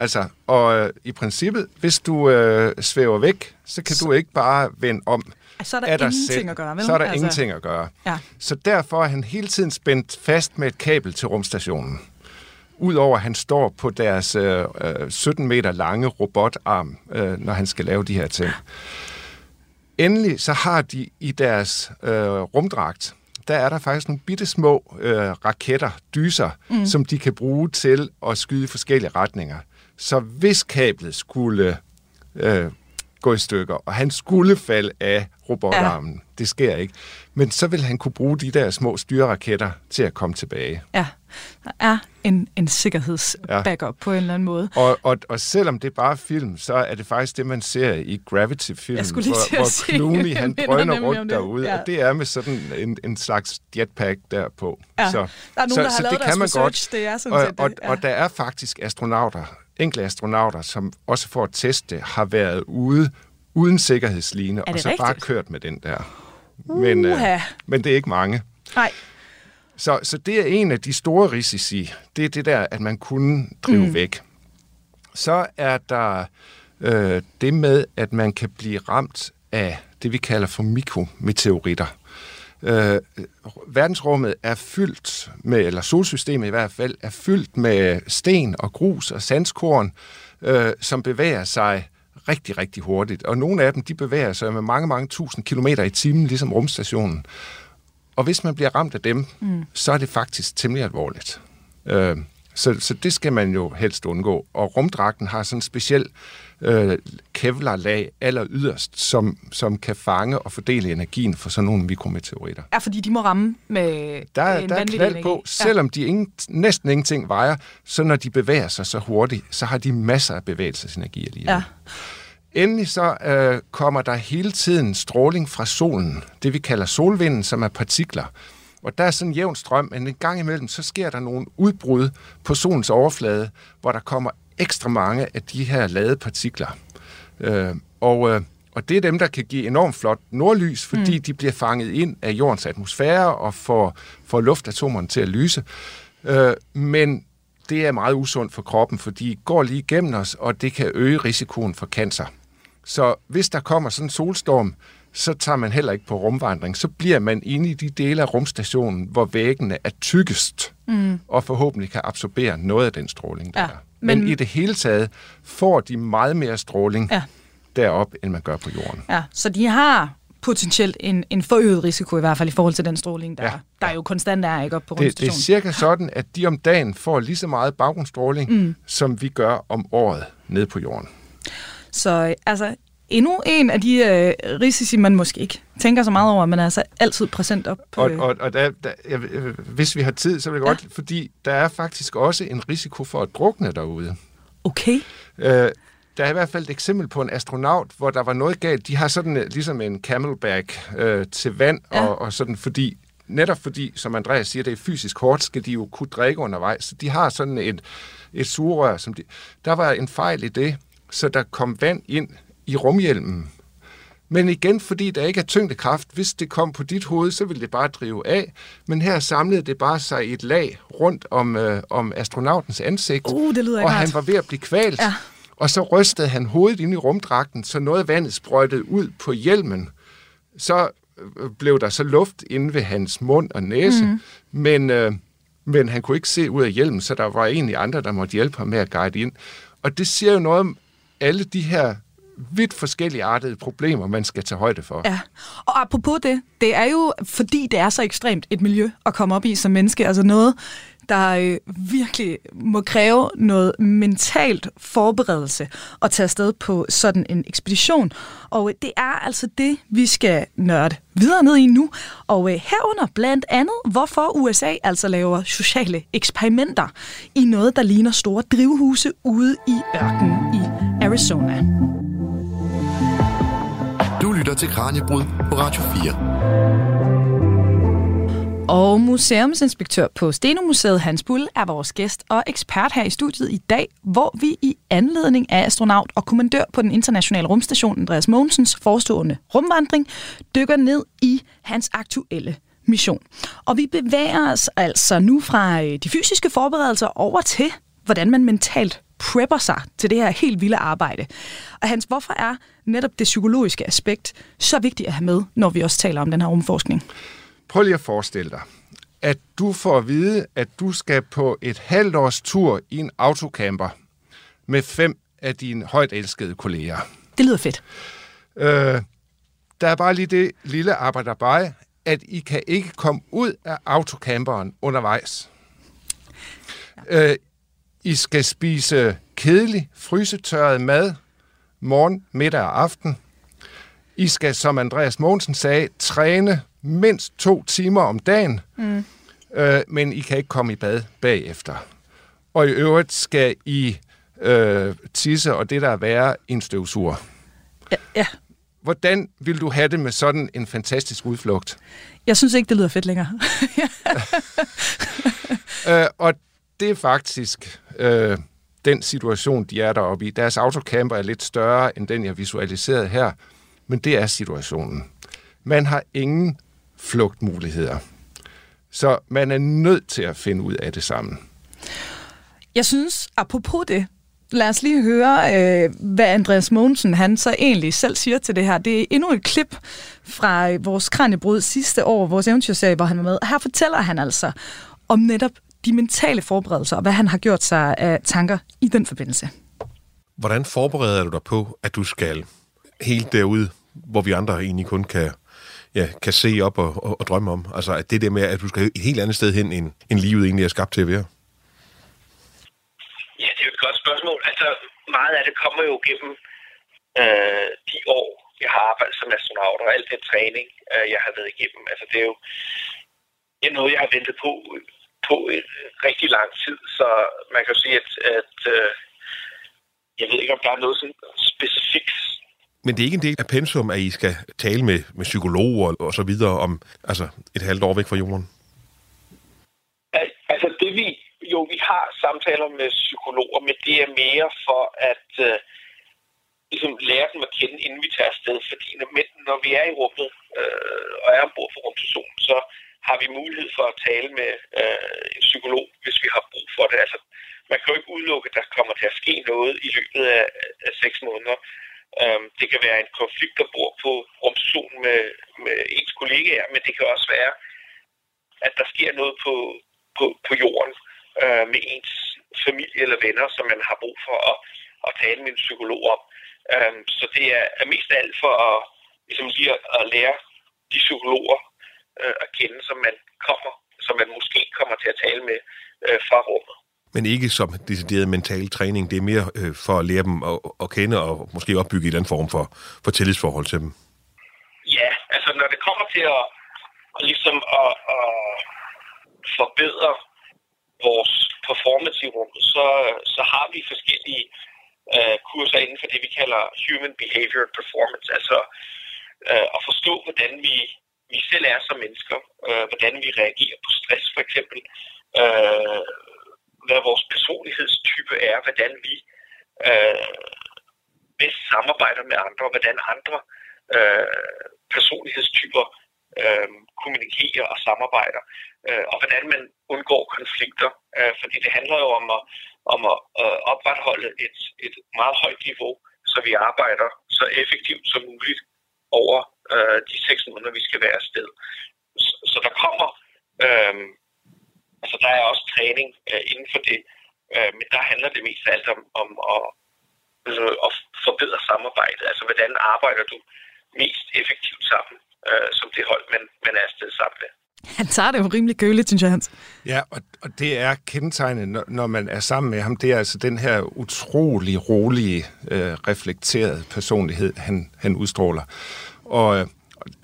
S5: Altså, og øh, i princippet, hvis du øh, svæver væk, så kan så, du ikke bare vende om.
S4: Så er der ingenting selv. at gøre, vel?
S5: Så er der altså, ingenting at gøre.
S4: Ja.
S5: Så derfor er han hele tiden spændt fast med et kabel til rumstationen. Udover at han står på deres øh, 17 meter lange robotarm, øh, når han skal lave de her ting. Endelig så har de i deres øh, rumdragt, der er der faktisk nogle bitte små øh, raketter, dyser, mm. som de kan bruge til at skyde i forskellige retninger. Så hvis kablet skulle øh, gå i stykker, og han skulle falde af robotarmen, ja. det sker ikke, men så vil han kunne bruge de der små styreraketter til at komme tilbage.
S4: Ja, der er en, en sikkerhedsbackup ja. på en eller anden måde.
S5: Og, og, og selvom det er bare film, så er det faktisk det, man ser i Gravity-film, hvor, hvor Clooney han drøner rundt derude, ja. og det er med sådan en, en slags jetpack derpå.
S4: Ja. Så, der er nogen, så, der har så lavet det kan man godt. det er sådan
S5: og,
S4: set
S5: og,
S4: det.
S5: Ja. og der er faktisk astronauter, enkelte astronauter, som også for at teste har været ude uden sikkerhedsline, og så rigtigt? bare kørt med den der. Men, uh, øh, men det er ikke mange.
S4: Nej.
S5: Så, så det er en af de store risici. Det er det der, at man kunne drive mm. væk. Så er der øh, det med, at man kan blive ramt af det, vi kalder for mikrometeoritter. Øh, verdensrummet er fyldt med, eller solsystemet i hvert fald, er fyldt med sten og grus og sandskorn, øh, som bevæger sig rigtig, rigtig hurtigt. Og nogle af dem, de bevæger sig med mange, mange tusind kilometer i timen, ligesom rumstationen. Og hvis man bliver ramt af dem, mm. så er det faktisk temmelig alvorligt. Øh, så, så det skal man jo helst undgå. Og rumdragten har sådan en speciel øh, kevlarlag aller yderst, som, som kan fange og fordele energien for sådan nogle mikrometeoritter.
S4: Ja, fordi de må ramme med
S5: Der, er-
S4: en
S5: der er knald
S4: energi.
S5: på, selvom de ingen, næsten ingenting vejer, så når de bevæger sig så hurtigt, så har de masser af bevægelsesenergi alligevel.
S4: Ja.
S5: Endelig så øh, kommer der hele tiden stråling fra solen, det vi kalder solvinden, som er partikler. Og der er sådan en jævn strøm, men en gang imellem, så sker der nogle udbrud på solens overflade, hvor der kommer ekstra mange af de her ladede partikler. Øh, og, øh, og det er dem, der kan give enormt flot nordlys, fordi mm. de bliver fanget ind af jordens atmosfære og får, får luftatomerne til at lyse. Øh, men det er meget usundt for kroppen, for de går lige igennem os, og det kan øge risikoen for cancer. Så hvis der kommer sådan en solstorm, så tager man heller ikke på rumvandring. Så bliver man inde i de dele af rumstationen, hvor væggene er tykkest, mm. og forhåbentlig kan absorbere noget af den stråling, der
S4: Ja,
S5: er. Men,
S4: men-
S5: i det hele taget får de meget mere stråling
S4: Ja.
S5: derop, end man gør på jorden.
S4: Ja, så de har potentielt en, en forøget risiko, i hvert fald i forhold til den stråling, der,
S5: Ja,
S4: ja, der jo konstant er ikke op på
S5: Det, det er
S4: rumstationen.
S5: cirka sådan, at de om dagen får lige så meget baggrundsstråling, mm. som vi gør om året nede på jorden.
S4: Så altså, endnu en af de øh, risici, man måske ikke tænker så meget over, men er altså altid præsent op på...
S5: Og, og, og der, der, jeg, øh, hvis vi har tid, så vil jeg
S4: Ja.
S5: godt, fordi der er faktisk også en risiko for at drukne derude.
S4: Okay.
S5: Øh, der er i hvert fald et eksempel på en astronaut, hvor der var noget galt. De har sådan øh, ligesom en camelback øh, til vand,
S4: ja.
S5: og, og sådan fordi, netop fordi, som Andreas siger, det er fysisk hårdt, skal de jo kunne drikke undervejs. Så de har sådan et, et sugerør. Som de, der var en fejl i det, så der kom vand ind i rumhjelmen. Men igen, fordi der ikke er tyngdekraft, hvis det kom på dit hoved, så ville det bare drive af. Men her samlede det bare sig i et lag rundt om, øh, om astronautens ansigt.
S4: Uh, det lyder ikke
S5: og han
S4: rart.
S5: var ved at blive kvalt.
S4: Ja.
S5: Og så rystede han hovedet ind i rumdragten, så noget af vandet sprøjtede ud på hjelmen. Så øh, blev der så luft inde ved hans mund og næse, mm. men, øh, men han kunne ikke se ud af hjelmen, så der var egentlig andre, der måtte hjælpe ham med at guide ind. Og det siger jo noget om alle de her vidt forskellige artede problemer, man skal tage højde for.
S4: Ja, og apropos det, det er jo, fordi det er så ekstremt et miljø at komme op i som menneske, altså noget, der øh, virkelig må kræve noget mentalt forberedelse at tage afsted på sådan en ekspedition. Og øh, det er altså det, vi skal nørde videre ned i nu. Og øh, herunder blandt andet, hvorfor USA altså laver sociale eksperimenter i noget, der ligner store drivhuse ude i ørkenen i Arizona.
S2: Lytter til Kranjebrud på Radio 4.
S4: Og museumsinspektør på Stenomuseet Hans Bull er vores gæst og ekspert her i studiet i dag, hvor vi i anledning af astronaut og kommandør på den internationale rumstation Andreas Mogensens forestående rumvandring dykker ned i hans aktuelle mission. Og vi bevæger os altså nu fra øh, de fysiske forberedelser over til, hvordan man mentalt prepper sig til det her helt vilde arbejde. Og Hans, hvorfor er netop det psykologiske aspekt så vigtigt at have med, når vi også taler om den her rumforskning?
S5: Prøv lige at forestille dig, at du får at vide, at du skal på et halvt års tur i en autocamper med fem af dine højt elskede kolleger.
S4: Det lyder fedt.
S5: Øh, der er bare lige det lille arbejderbej, at I kan ikke komme ud af autocamperen undervejs. Øh, I skal spise kedelig, frysetørret mad morgen, middag og aften. I skal, som Andreas Mogensen sagde, træne mindst to timer om dagen, mm. øh, men I kan ikke komme i bad bagefter. Og i øvrigt skal I øh, tisse, og det der er værre, en støvsuger.
S4: Ja, ja.
S5: Hvordan vil du have det med sådan en fantastisk udflugt?
S4: Jeg synes ikke, det lyder fedt længere.
S5: Øh, og det er faktisk øh, den situation, de er deroppe i. Deres autocamper er lidt større end den, jeg visualiserede her, men det er situationen. Man har ingen flugtmuligheder. Så man er nødt til at finde ud af det sammen.
S4: Jeg synes, apropos det, lad os lige høre, øh, hvad Andreas Mogensen han så egentlig selv siger til det her. Det er endnu et klip fra øh, vores Kranjebrud sidste år, vores eventyrserie, hvor han var med. Her fortæller han altså om netop de mentale forberedelser, og hvad han har gjort sig af tanker i den forbindelse.
S1: Hvordan forbereder du dig på, at du skal helt derude, hvor vi andre egentlig kun kan, ja, kan se op og, og, og drømme om? Altså at det der med, at du skal et helt andet sted hen, end, end livet egentlig er skabt til at være?
S6: Ja, det er jo et godt spørgsmål. Altså, meget af det kommer jo gennem øh, de år, jeg har arbejdet som astronaut, og alt den træning, øh, jeg har været igennem. Altså, det er jo det er noget, jeg har ventet på på en rigtig lang tid, så man kan sige, at, at øh, jeg ved ikke, om der er noget sådan specifikt.
S1: Men det er ikke en del af pensum, at I skal tale med, med psykologer og så videre om altså et halvt år væk fra jorden?
S6: Altså det vi, jo vi har samtaler med psykologer, men det er mere for at øh, ligesom lære dem at kende, inden vi tager afsted. Fordi når, når vi er i rummet øh, og er ombord for rumstationen, så har vi mulighed for at tale med øh, en psykolog, hvis vi har brug for det. Altså, man kan jo ikke udelukke, at der kommer til at ske noget i løbet af, af seks måneder. Øhm, det kan være en konflikt, der bor på rumstationen med, med ens kollegaer, men det kan også være, at der sker noget på, på, på jorden øh, med ens familie eller venner, som man har brug for at, at tale med en psykolog om. Øhm, så det er, er mest af alt for at, ligesom lige at, at lære de psykologer uh, at kende, som man kommer, som man måske kommer til at tale med uh, fra rummet.
S1: Men ikke som decideret mental træning. Det er mere øh, for at lære dem at, at kende og måske opbygge en eller anden form for, for tillidsforhold til dem.
S6: Ja, altså når det kommer til at, at ligesom at, at forbedre vores performance i rummet, så, så har vi forskellige øh, kurser inden for det, vi kalder Human Behavior and Performance. Altså øh, at forstå, hvordan vi, vi selv er som mennesker, øh, hvordan vi reagerer på stress for eksempel, øh, hvad vores personlighedstype er, hvordan vi øh, bedst samarbejder med andre, og hvordan andre øh, personlighedstyper øh, kommunikerer og samarbejder, øh, og hvordan man undgår konflikter. Øh, fordi det handler jo om at, om at øh, opretholde et, et meget højt niveau, så vi arbejder så effektivt som muligt over øh, de seks måneder, vi skal være afsted. Så, så der kommer øh, Altså, der er også træning øh, inden for det, øh, men der handler det mest af alt om, om at, altså, at forbedre samarbejdet. Altså, hvordan arbejder du mest effektivt sammen øh, som det hold, man, man er afsted sammen med.
S4: Han tager det jo rimelig køligt, synes jeg, Hans.
S5: Ja, og, og det er kendetegnet, når, når man er sammen med ham. Det er altså den her utrolig rolige, øh, reflekterede personlighed, han, han udstråler. Og øh,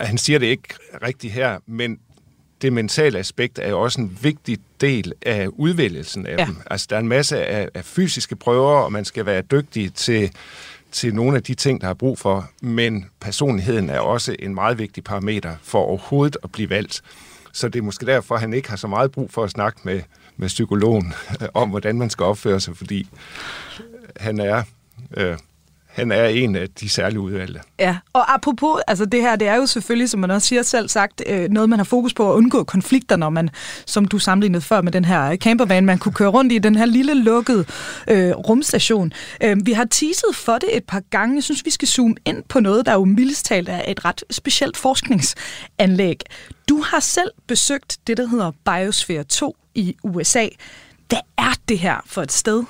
S5: han siger det ikke rigtigt her, men det mentale aspekt er jo også en vigtig del af udvælgelsen af ja. dem. Altså, der er en masse af, af fysiske prøver, og man skal være dygtig til, til nogle af de ting, der er brug for, men personligheden er også en meget vigtig parameter for overhovedet at blive valgt. Så det er måske derfor, at han ikke har så meget brug for at snakke med, med psykologen om, hvordan man skal opføre sig, fordi han er øh, han er en af de særlige udvalgte.
S4: Ja, og apropos, altså det her, det er jo selvfølgelig, som man også siger selv sagt, øh, noget, man har fokus på at undgå konflikter, når man, som du sammenlignede før med den her øh, campervan, man kunne køre rundt i den her lille lukkede øh, rumstation. Øh, vi har teaset for det et par gange. Jeg synes, vi skal zoome ind på noget, der jo mildest talt er et ret specielt forskningsanlæg. Du har selv besøgt det, der hedder Biosphere 2 i USA. Hvad er det her for et sted?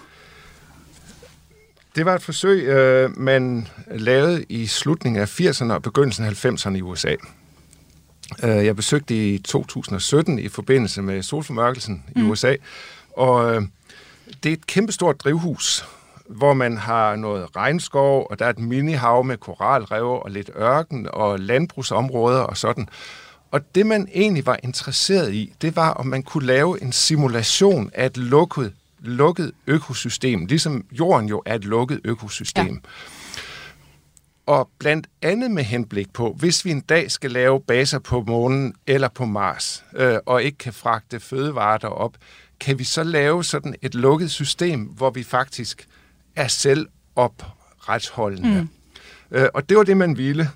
S5: Det var et forsøg, øh, man lavede i slutningen af 80'erne og begyndelsen af 90'erne i USA. Øh, jeg besøgte i 2017 i forbindelse med solformørkelsen mm. i USA, og øh, det er et kæmpestort drivhus, hvor man har noget regnskov, og der er et minihav med koralrev og lidt ørken og landbrugsområder og sådan. Og det, man egentlig var interesseret i, det var, om man kunne lave en simulation af et lukket lukket økosystem, ligesom jorden jo er et lukket økosystem. Ja. Og blandt andet med henblik på, hvis vi en dag skal lave baser på månen eller på Mars, øh, og ikke kan fragte fødevarer derop, kan vi så lave sådan et lukket system, hvor vi faktisk er selv opretholdende. Mm. Øh, og det var det, man ville.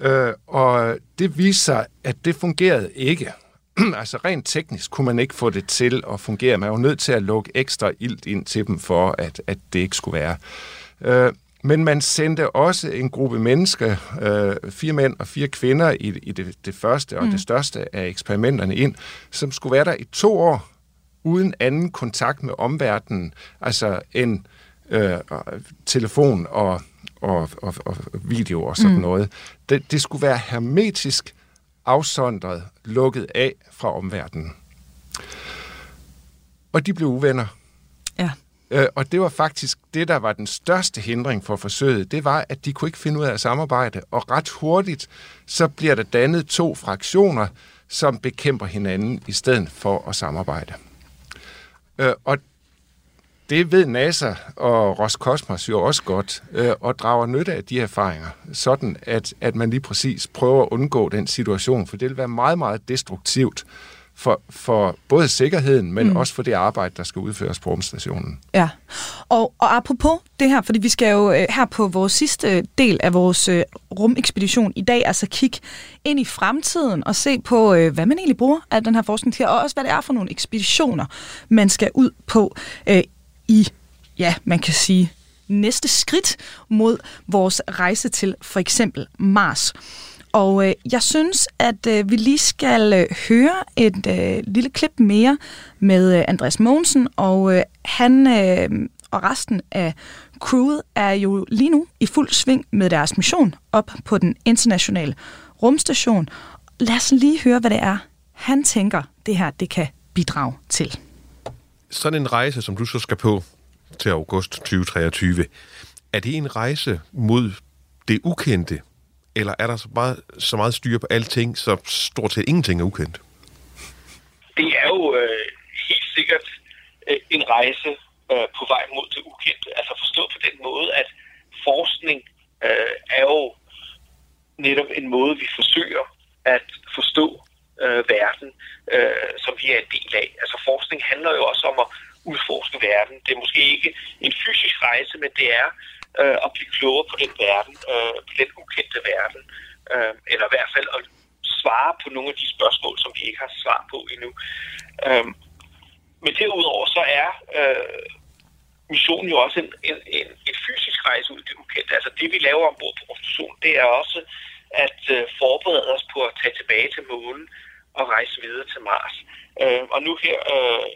S5: Øh, og det viste sig, at det fungerede ikke. altså rent teknisk kunne man ikke få det til at fungere. Man var nødt til at lukke ekstra ilt ind til dem, for at, at det ikke skulle være. Øh, men man sendte også en gruppe mennesker, øh, fire mænd og fire kvinder i, i det, det første og mm. det største af eksperimenterne ind, som skulle være der i to år uden anden kontakt med omverdenen, altså en øh, telefon og, og, og, og video og sådan mm. noget. Det, det skulle være hermetisk afsondret, lukket af fra omverdenen. Og de blev uvenner.
S4: Ja.
S5: Øh, og det var faktisk det, der var den største hindring for forsøget. Det var, at de kunne ikke finde ud af at samarbejde. Og ret hurtigt, så bliver der dannet to fraktioner, som bekæmper hinanden i stedet for at samarbejde. Øh, og det ved NASA og Roskosmos jo også godt, øh, og drager nytte af de erfaringer, sådan at, at man lige præcis prøver at undgå den situation, for det vil være meget, meget destruktivt for, for både sikkerheden, men mm. også for det arbejde, der skal udføres på rumstationen.
S4: Ja, og, og apropos det her, fordi vi skal jo øh, her på vores sidste del af vores øh, rumekspedition i dag, altså kigge ind i fremtiden og se på, øh, hvad man egentlig bruger af den her forskning til, og også hvad det er for nogle ekspeditioner, man skal ud på øh, i, ja, man kan sige, næste skridt mod vores rejse til for eksempel Mars. Og øh, jeg synes, at øh, vi lige skal øh, høre et øh, lille klip mere med øh, Andreas Mogensen, og øh, han øh, og resten af crewet er jo lige nu i fuld sving med deres mission op på den internationale rumstation. Lad os lige høre, hvad det er, han tænker, det her det kan bidrage til.
S1: Sådan en rejse, som du så skal på til august 2023, er det en rejse mod det ukendte, eller er der så meget, så meget styr på alting, så stort set ingenting er ukendt?
S6: Det er jo øh, helt sikkert øh, en rejse øh, på vej mod det ukendte. Altså forstået på den måde, at forskning øh, er jo netop en måde, vi forsøger at forstå øh, verden, øh, som vi er en del af. Altså forskning handler jo også om at udforske verden. Det er måske ikke en fysisk rejse, men det er øh, at blive klogere på den verden, øh, på den ukendte verden, øh, eller i hvert fald at svare på nogle af de spørgsmål, som vi ikke har svar på endnu. Øh, men derudover så er øh, missionen jo også en, en, en, en fysisk rejse ud i det ukendte. Altså det, vi laver ombord på vores det er også at øh, forberede os på at tage tilbage til månen og rejse videre til Mars. Øh, og nu her, øh,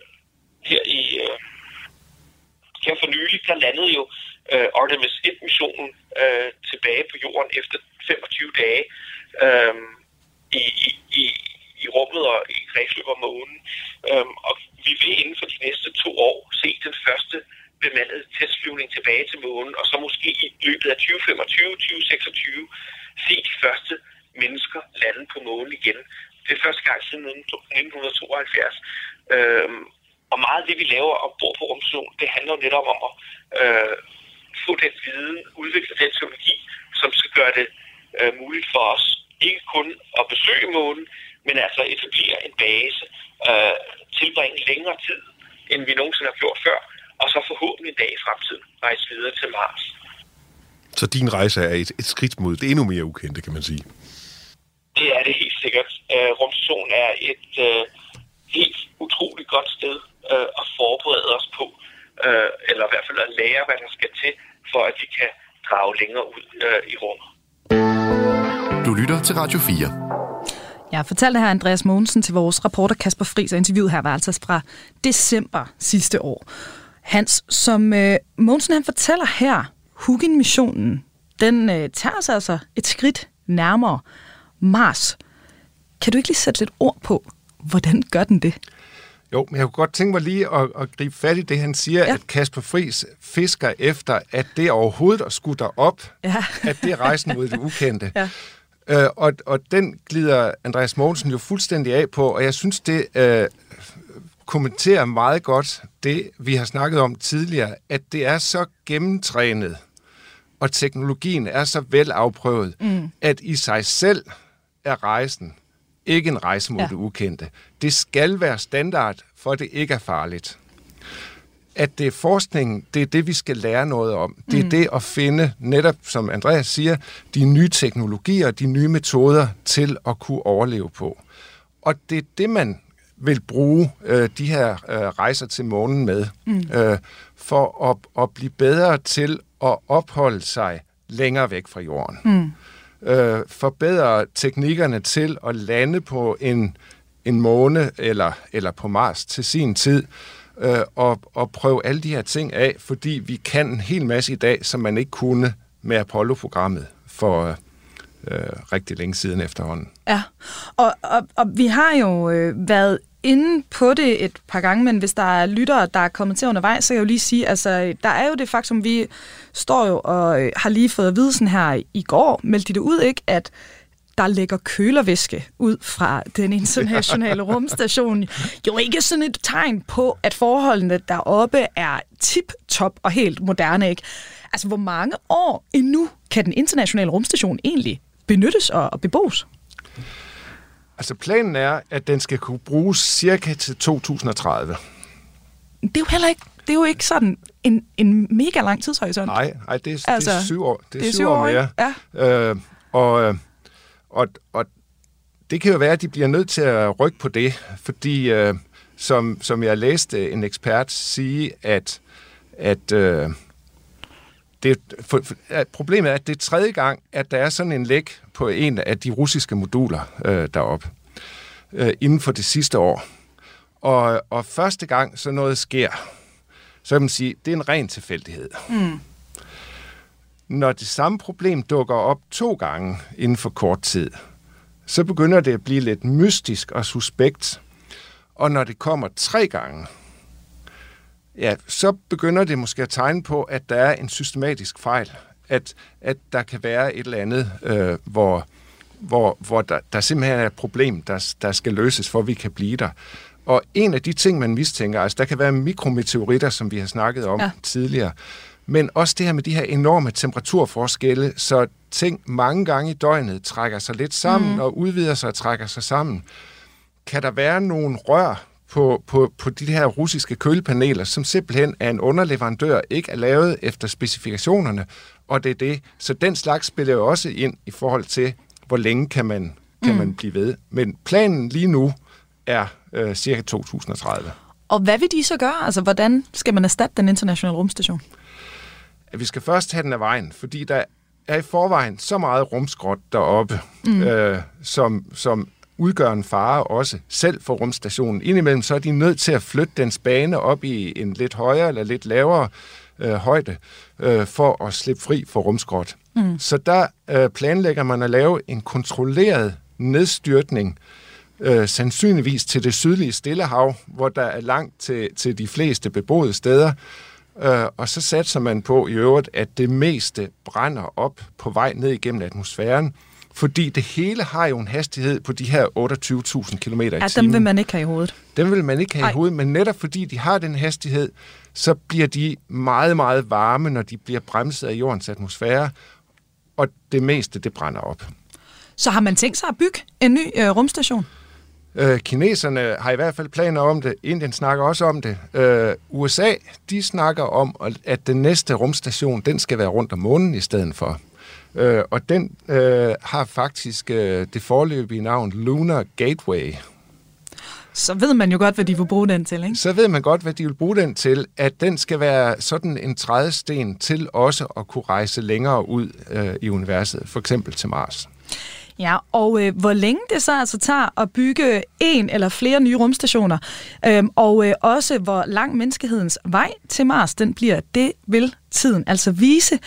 S6: her i øh, her for nylig, der landede jo øh, Artemis 1-missionen øh, tilbage på jorden efter 25 dage øh, i, i, i, i rummet og i kredsløb om månen. Øh, og vi vil inden for de næste to år se den første bemandede testflyvning tilbage til månen, og så måske i løbet af 2025-2026 se de første mennesker lande på månen igen. Det er første gang siden 1972. Øh, og meget af det, vi laver og bor på rumstationen, det handler jo netop om at øh, få den viden, udvikle den teknologi, som skal gøre det øh, muligt for os ikke kun at besøge månen, men altså etablere en base, øh, tilbringe længere tid, end vi nogensinde har gjort før, og så forhåbentlig en dag i fremtiden rejse videre til Mars.
S1: Så din rejse er et, et skridt mod det endnu mere ukendte, kan man sige?
S6: Det er det helt sikkert. Øh, rumstationen er et øh, helt utroligt godt sted øh, at forberede os på, øh, eller i hvert fald at lære, hvad der skal til, for at vi kan drage længere ud øh, i rummet.
S2: Du lytter til Radio 4.
S4: Jeg fortalte her Andreas Mogensen til vores reporter Kasper Friis, og interviewet her var altså fra december sidste år. Hans, som øh, Mogensen han fortæller her, Hugin-missionen, den øh, tager sig altså et skridt nærmere Mars. Kan du ikke lige sætte lidt ord på, hvordan gør den det?
S5: Jo, men jeg kunne godt tænke mig lige at, at gribe fat i det, han siger, ja. at Kasper Fris fisker efter, at det overhovedet at skulle derop, ja. at det er rejsen mod det ukendte. Ja. Øh, og, og den glider Andreas Mogensen jo fuldstændig af på, og jeg synes, det øh, kommenterer meget godt det, vi har snakket om tidligere, at det er så gennemtrænet, og teknologien er så velafprøvet, mm. at i sig selv er rejsen ikke en rejse mod ja. det ukendte. Det skal være standard, for det ikke er farligt. At det er forskningen, det er det, vi skal lære noget om. Det er mm. det at finde, netop som Andreas siger, de nye teknologier, de nye metoder til at kunne overleve på. og det er det, man vil bruge øh, de her øh, rejser til månen med, mm. øh, for at, at blive bedre til at opholde sig længere væk fra jorden. Mm. Øh, forbedre teknikkerne til at lande på en, en måne eller, eller på Mars til sin tid, øh, og, og prøve alle de her ting af, fordi vi kan en hel masse i dag, som man ikke kunne med Apollo-programmet for øh, rigtig længe siden efterhånden.
S4: Ja, og, og, og vi har jo øh, været inde på det et par gange, men hvis der er lyttere, der er kommet til undervejs, så kan jeg jo lige sige, altså, der er jo det faktum, vi står jo og øh, har lige fået at vide sådan her i går, meldte de det ud, ikke, at der ligger kølervæske ud fra den internationale rumstation. Jo ikke sådan et tegn på, at forholdene deroppe er tip-top og helt moderne. Ikke? Altså, hvor mange år endnu kan den internationale rumstation egentlig benyttes og bebos?
S5: Altså planen er, at den skal kunne bruges cirka til 2030.
S4: Det er jo heller ikke, det er jo ikke sådan en, en mega lang tidshorisont.
S5: Nej, nej det, er, altså, det er syv år. Det er, det er syv, syv år, år mere. Ja. Øh, og, og, og det kan jo være, at de bliver nødt til at rykke på det, fordi øh, som, som jeg læste en ekspert sige, at, at øh, det, for, for, at problemet er, at det er tredje gang, at der er sådan en læk på en af de russiske moduler øh, deroppe øh, inden for det sidste år. Og, og første gang så noget sker, så kan man sige, det er en ren tilfældighed. Mm. Når det samme problem dukker op to gange inden for kort tid, så begynder det at blive lidt mystisk og suspekt. Og når det kommer tre gange, ja, så begynder det måske at tegne på, at der er en systematisk fejl. At, at der kan være et eller andet, øh, hvor, hvor, hvor der, der simpelthen er et problem, der, der skal løses, for at vi kan blive der. Og en af de ting, man mistænker, altså der kan være mikrometeoritter, som vi har snakket om ja. tidligere, men også det her med de her enorme temperaturforskelle, så ting mange gange i døgnet trækker sig lidt sammen mm. og udvider sig og trækker sig sammen. Kan der være nogle rør på, på, på de her russiske kølepaneler, som simpelthen er en underleverandør, ikke er lavet efter specifikationerne, og det er det. Så den slags spiller jo også ind i forhold til, hvor længe kan man, kan mm. man blive ved. Men planen lige nu er øh, cirka 2030.
S4: Og hvad vil de så gøre? Altså, hvordan skal man erstatte den internationale rumstation?
S5: At vi skal først have den af vejen, fordi der er i forvejen så meget rumskrot deroppe, mm. øh, som, som udgør en fare også selv for rumstationen. Indimellem så er de nødt til at flytte dens bane op i en lidt højere eller lidt lavere øh, højde øh, for at slippe fri for rumskrot. Mm. Så der øh, planlægger man at lave en kontrolleret nedstyrtning, øh, sandsynligvis til det sydlige Stillehav, hvor der er langt til, til de fleste beboede steder. Øh, og så satser man på i øvrigt, at det meste brænder op på vej ned igennem atmosfæren, fordi det hele har jo en hastighed på de her 28.000 km i timen.
S4: Ja, dem vil man ikke have i hovedet.
S5: Dem vil man ikke have Ej. i hovedet, men netop fordi de har den hastighed, så bliver de meget, meget varme, når de bliver bremset af jordens atmosfære, og det meste, det brænder op.
S4: Så har man tænkt sig at bygge en ny øh, rumstation?
S5: Øh, kineserne har i hvert fald planer om det. Indien snakker også om det. Øh, USA, de snakker om, at den næste rumstation, den skal være rundt om månen i stedet for. Øh, og den øh, har faktisk øh, det forløbige navn Lunar Gateway.
S4: Så ved man jo godt, hvad de vil bruge den til, ikke?
S5: Så ved man godt, hvad de vil bruge den til. At den skal være sådan en trædesten til også at kunne rejse længere ud øh, i universet, for eksempel til Mars.
S4: Ja, og øh, hvor længe det så altså tager at bygge en eller flere nye rumstationer, øh, og øh, også hvor lang menneskehedens vej til Mars den bliver, det vil tiden altså vise.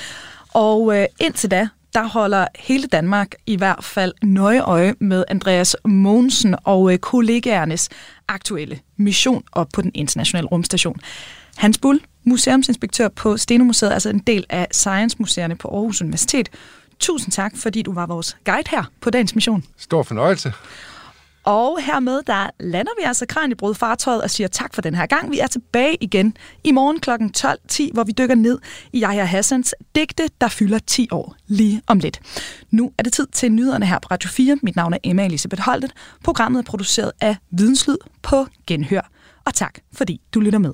S4: Og øh, indtil da, der holder hele Danmark i hvert fald nøje øje med Andreas Mogensen og øh, kollegaernes aktuelle mission op på den internationale rumstation. Hans Bull, museumsinspektør på Stenomuseet, altså en del af Science-museerne på Aarhus Universitet. Tusind tak, fordi du var vores guide her på dagens mission.
S5: Stor fornøjelse.
S4: Og hermed, der lander vi altså Kranjebrud fartøjet og siger tak for den her gang. Vi er tilbage igen i morgen kl. 12.10, hvor vi dykker ned i Yahya Hassans digte, der fylder 10 år lige om lidt. Nu er det tid til nyhederne her på Radio 4. Mit navn er Emma Elisabeth Holtet. Programmet er produceret af Videnslyd på Genhør. Og tak, fordi du lytter med.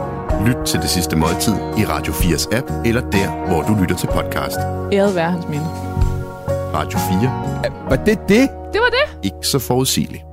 S2: Lyt til det sidste måltid i Radio 4's app, eller der, hvor du lytter til podcast.
S7: Æret være hans minde.
S2: Radio 4.
S8: Var det det?
S7: Det var det.
S2: Ikke så forudsigeligt.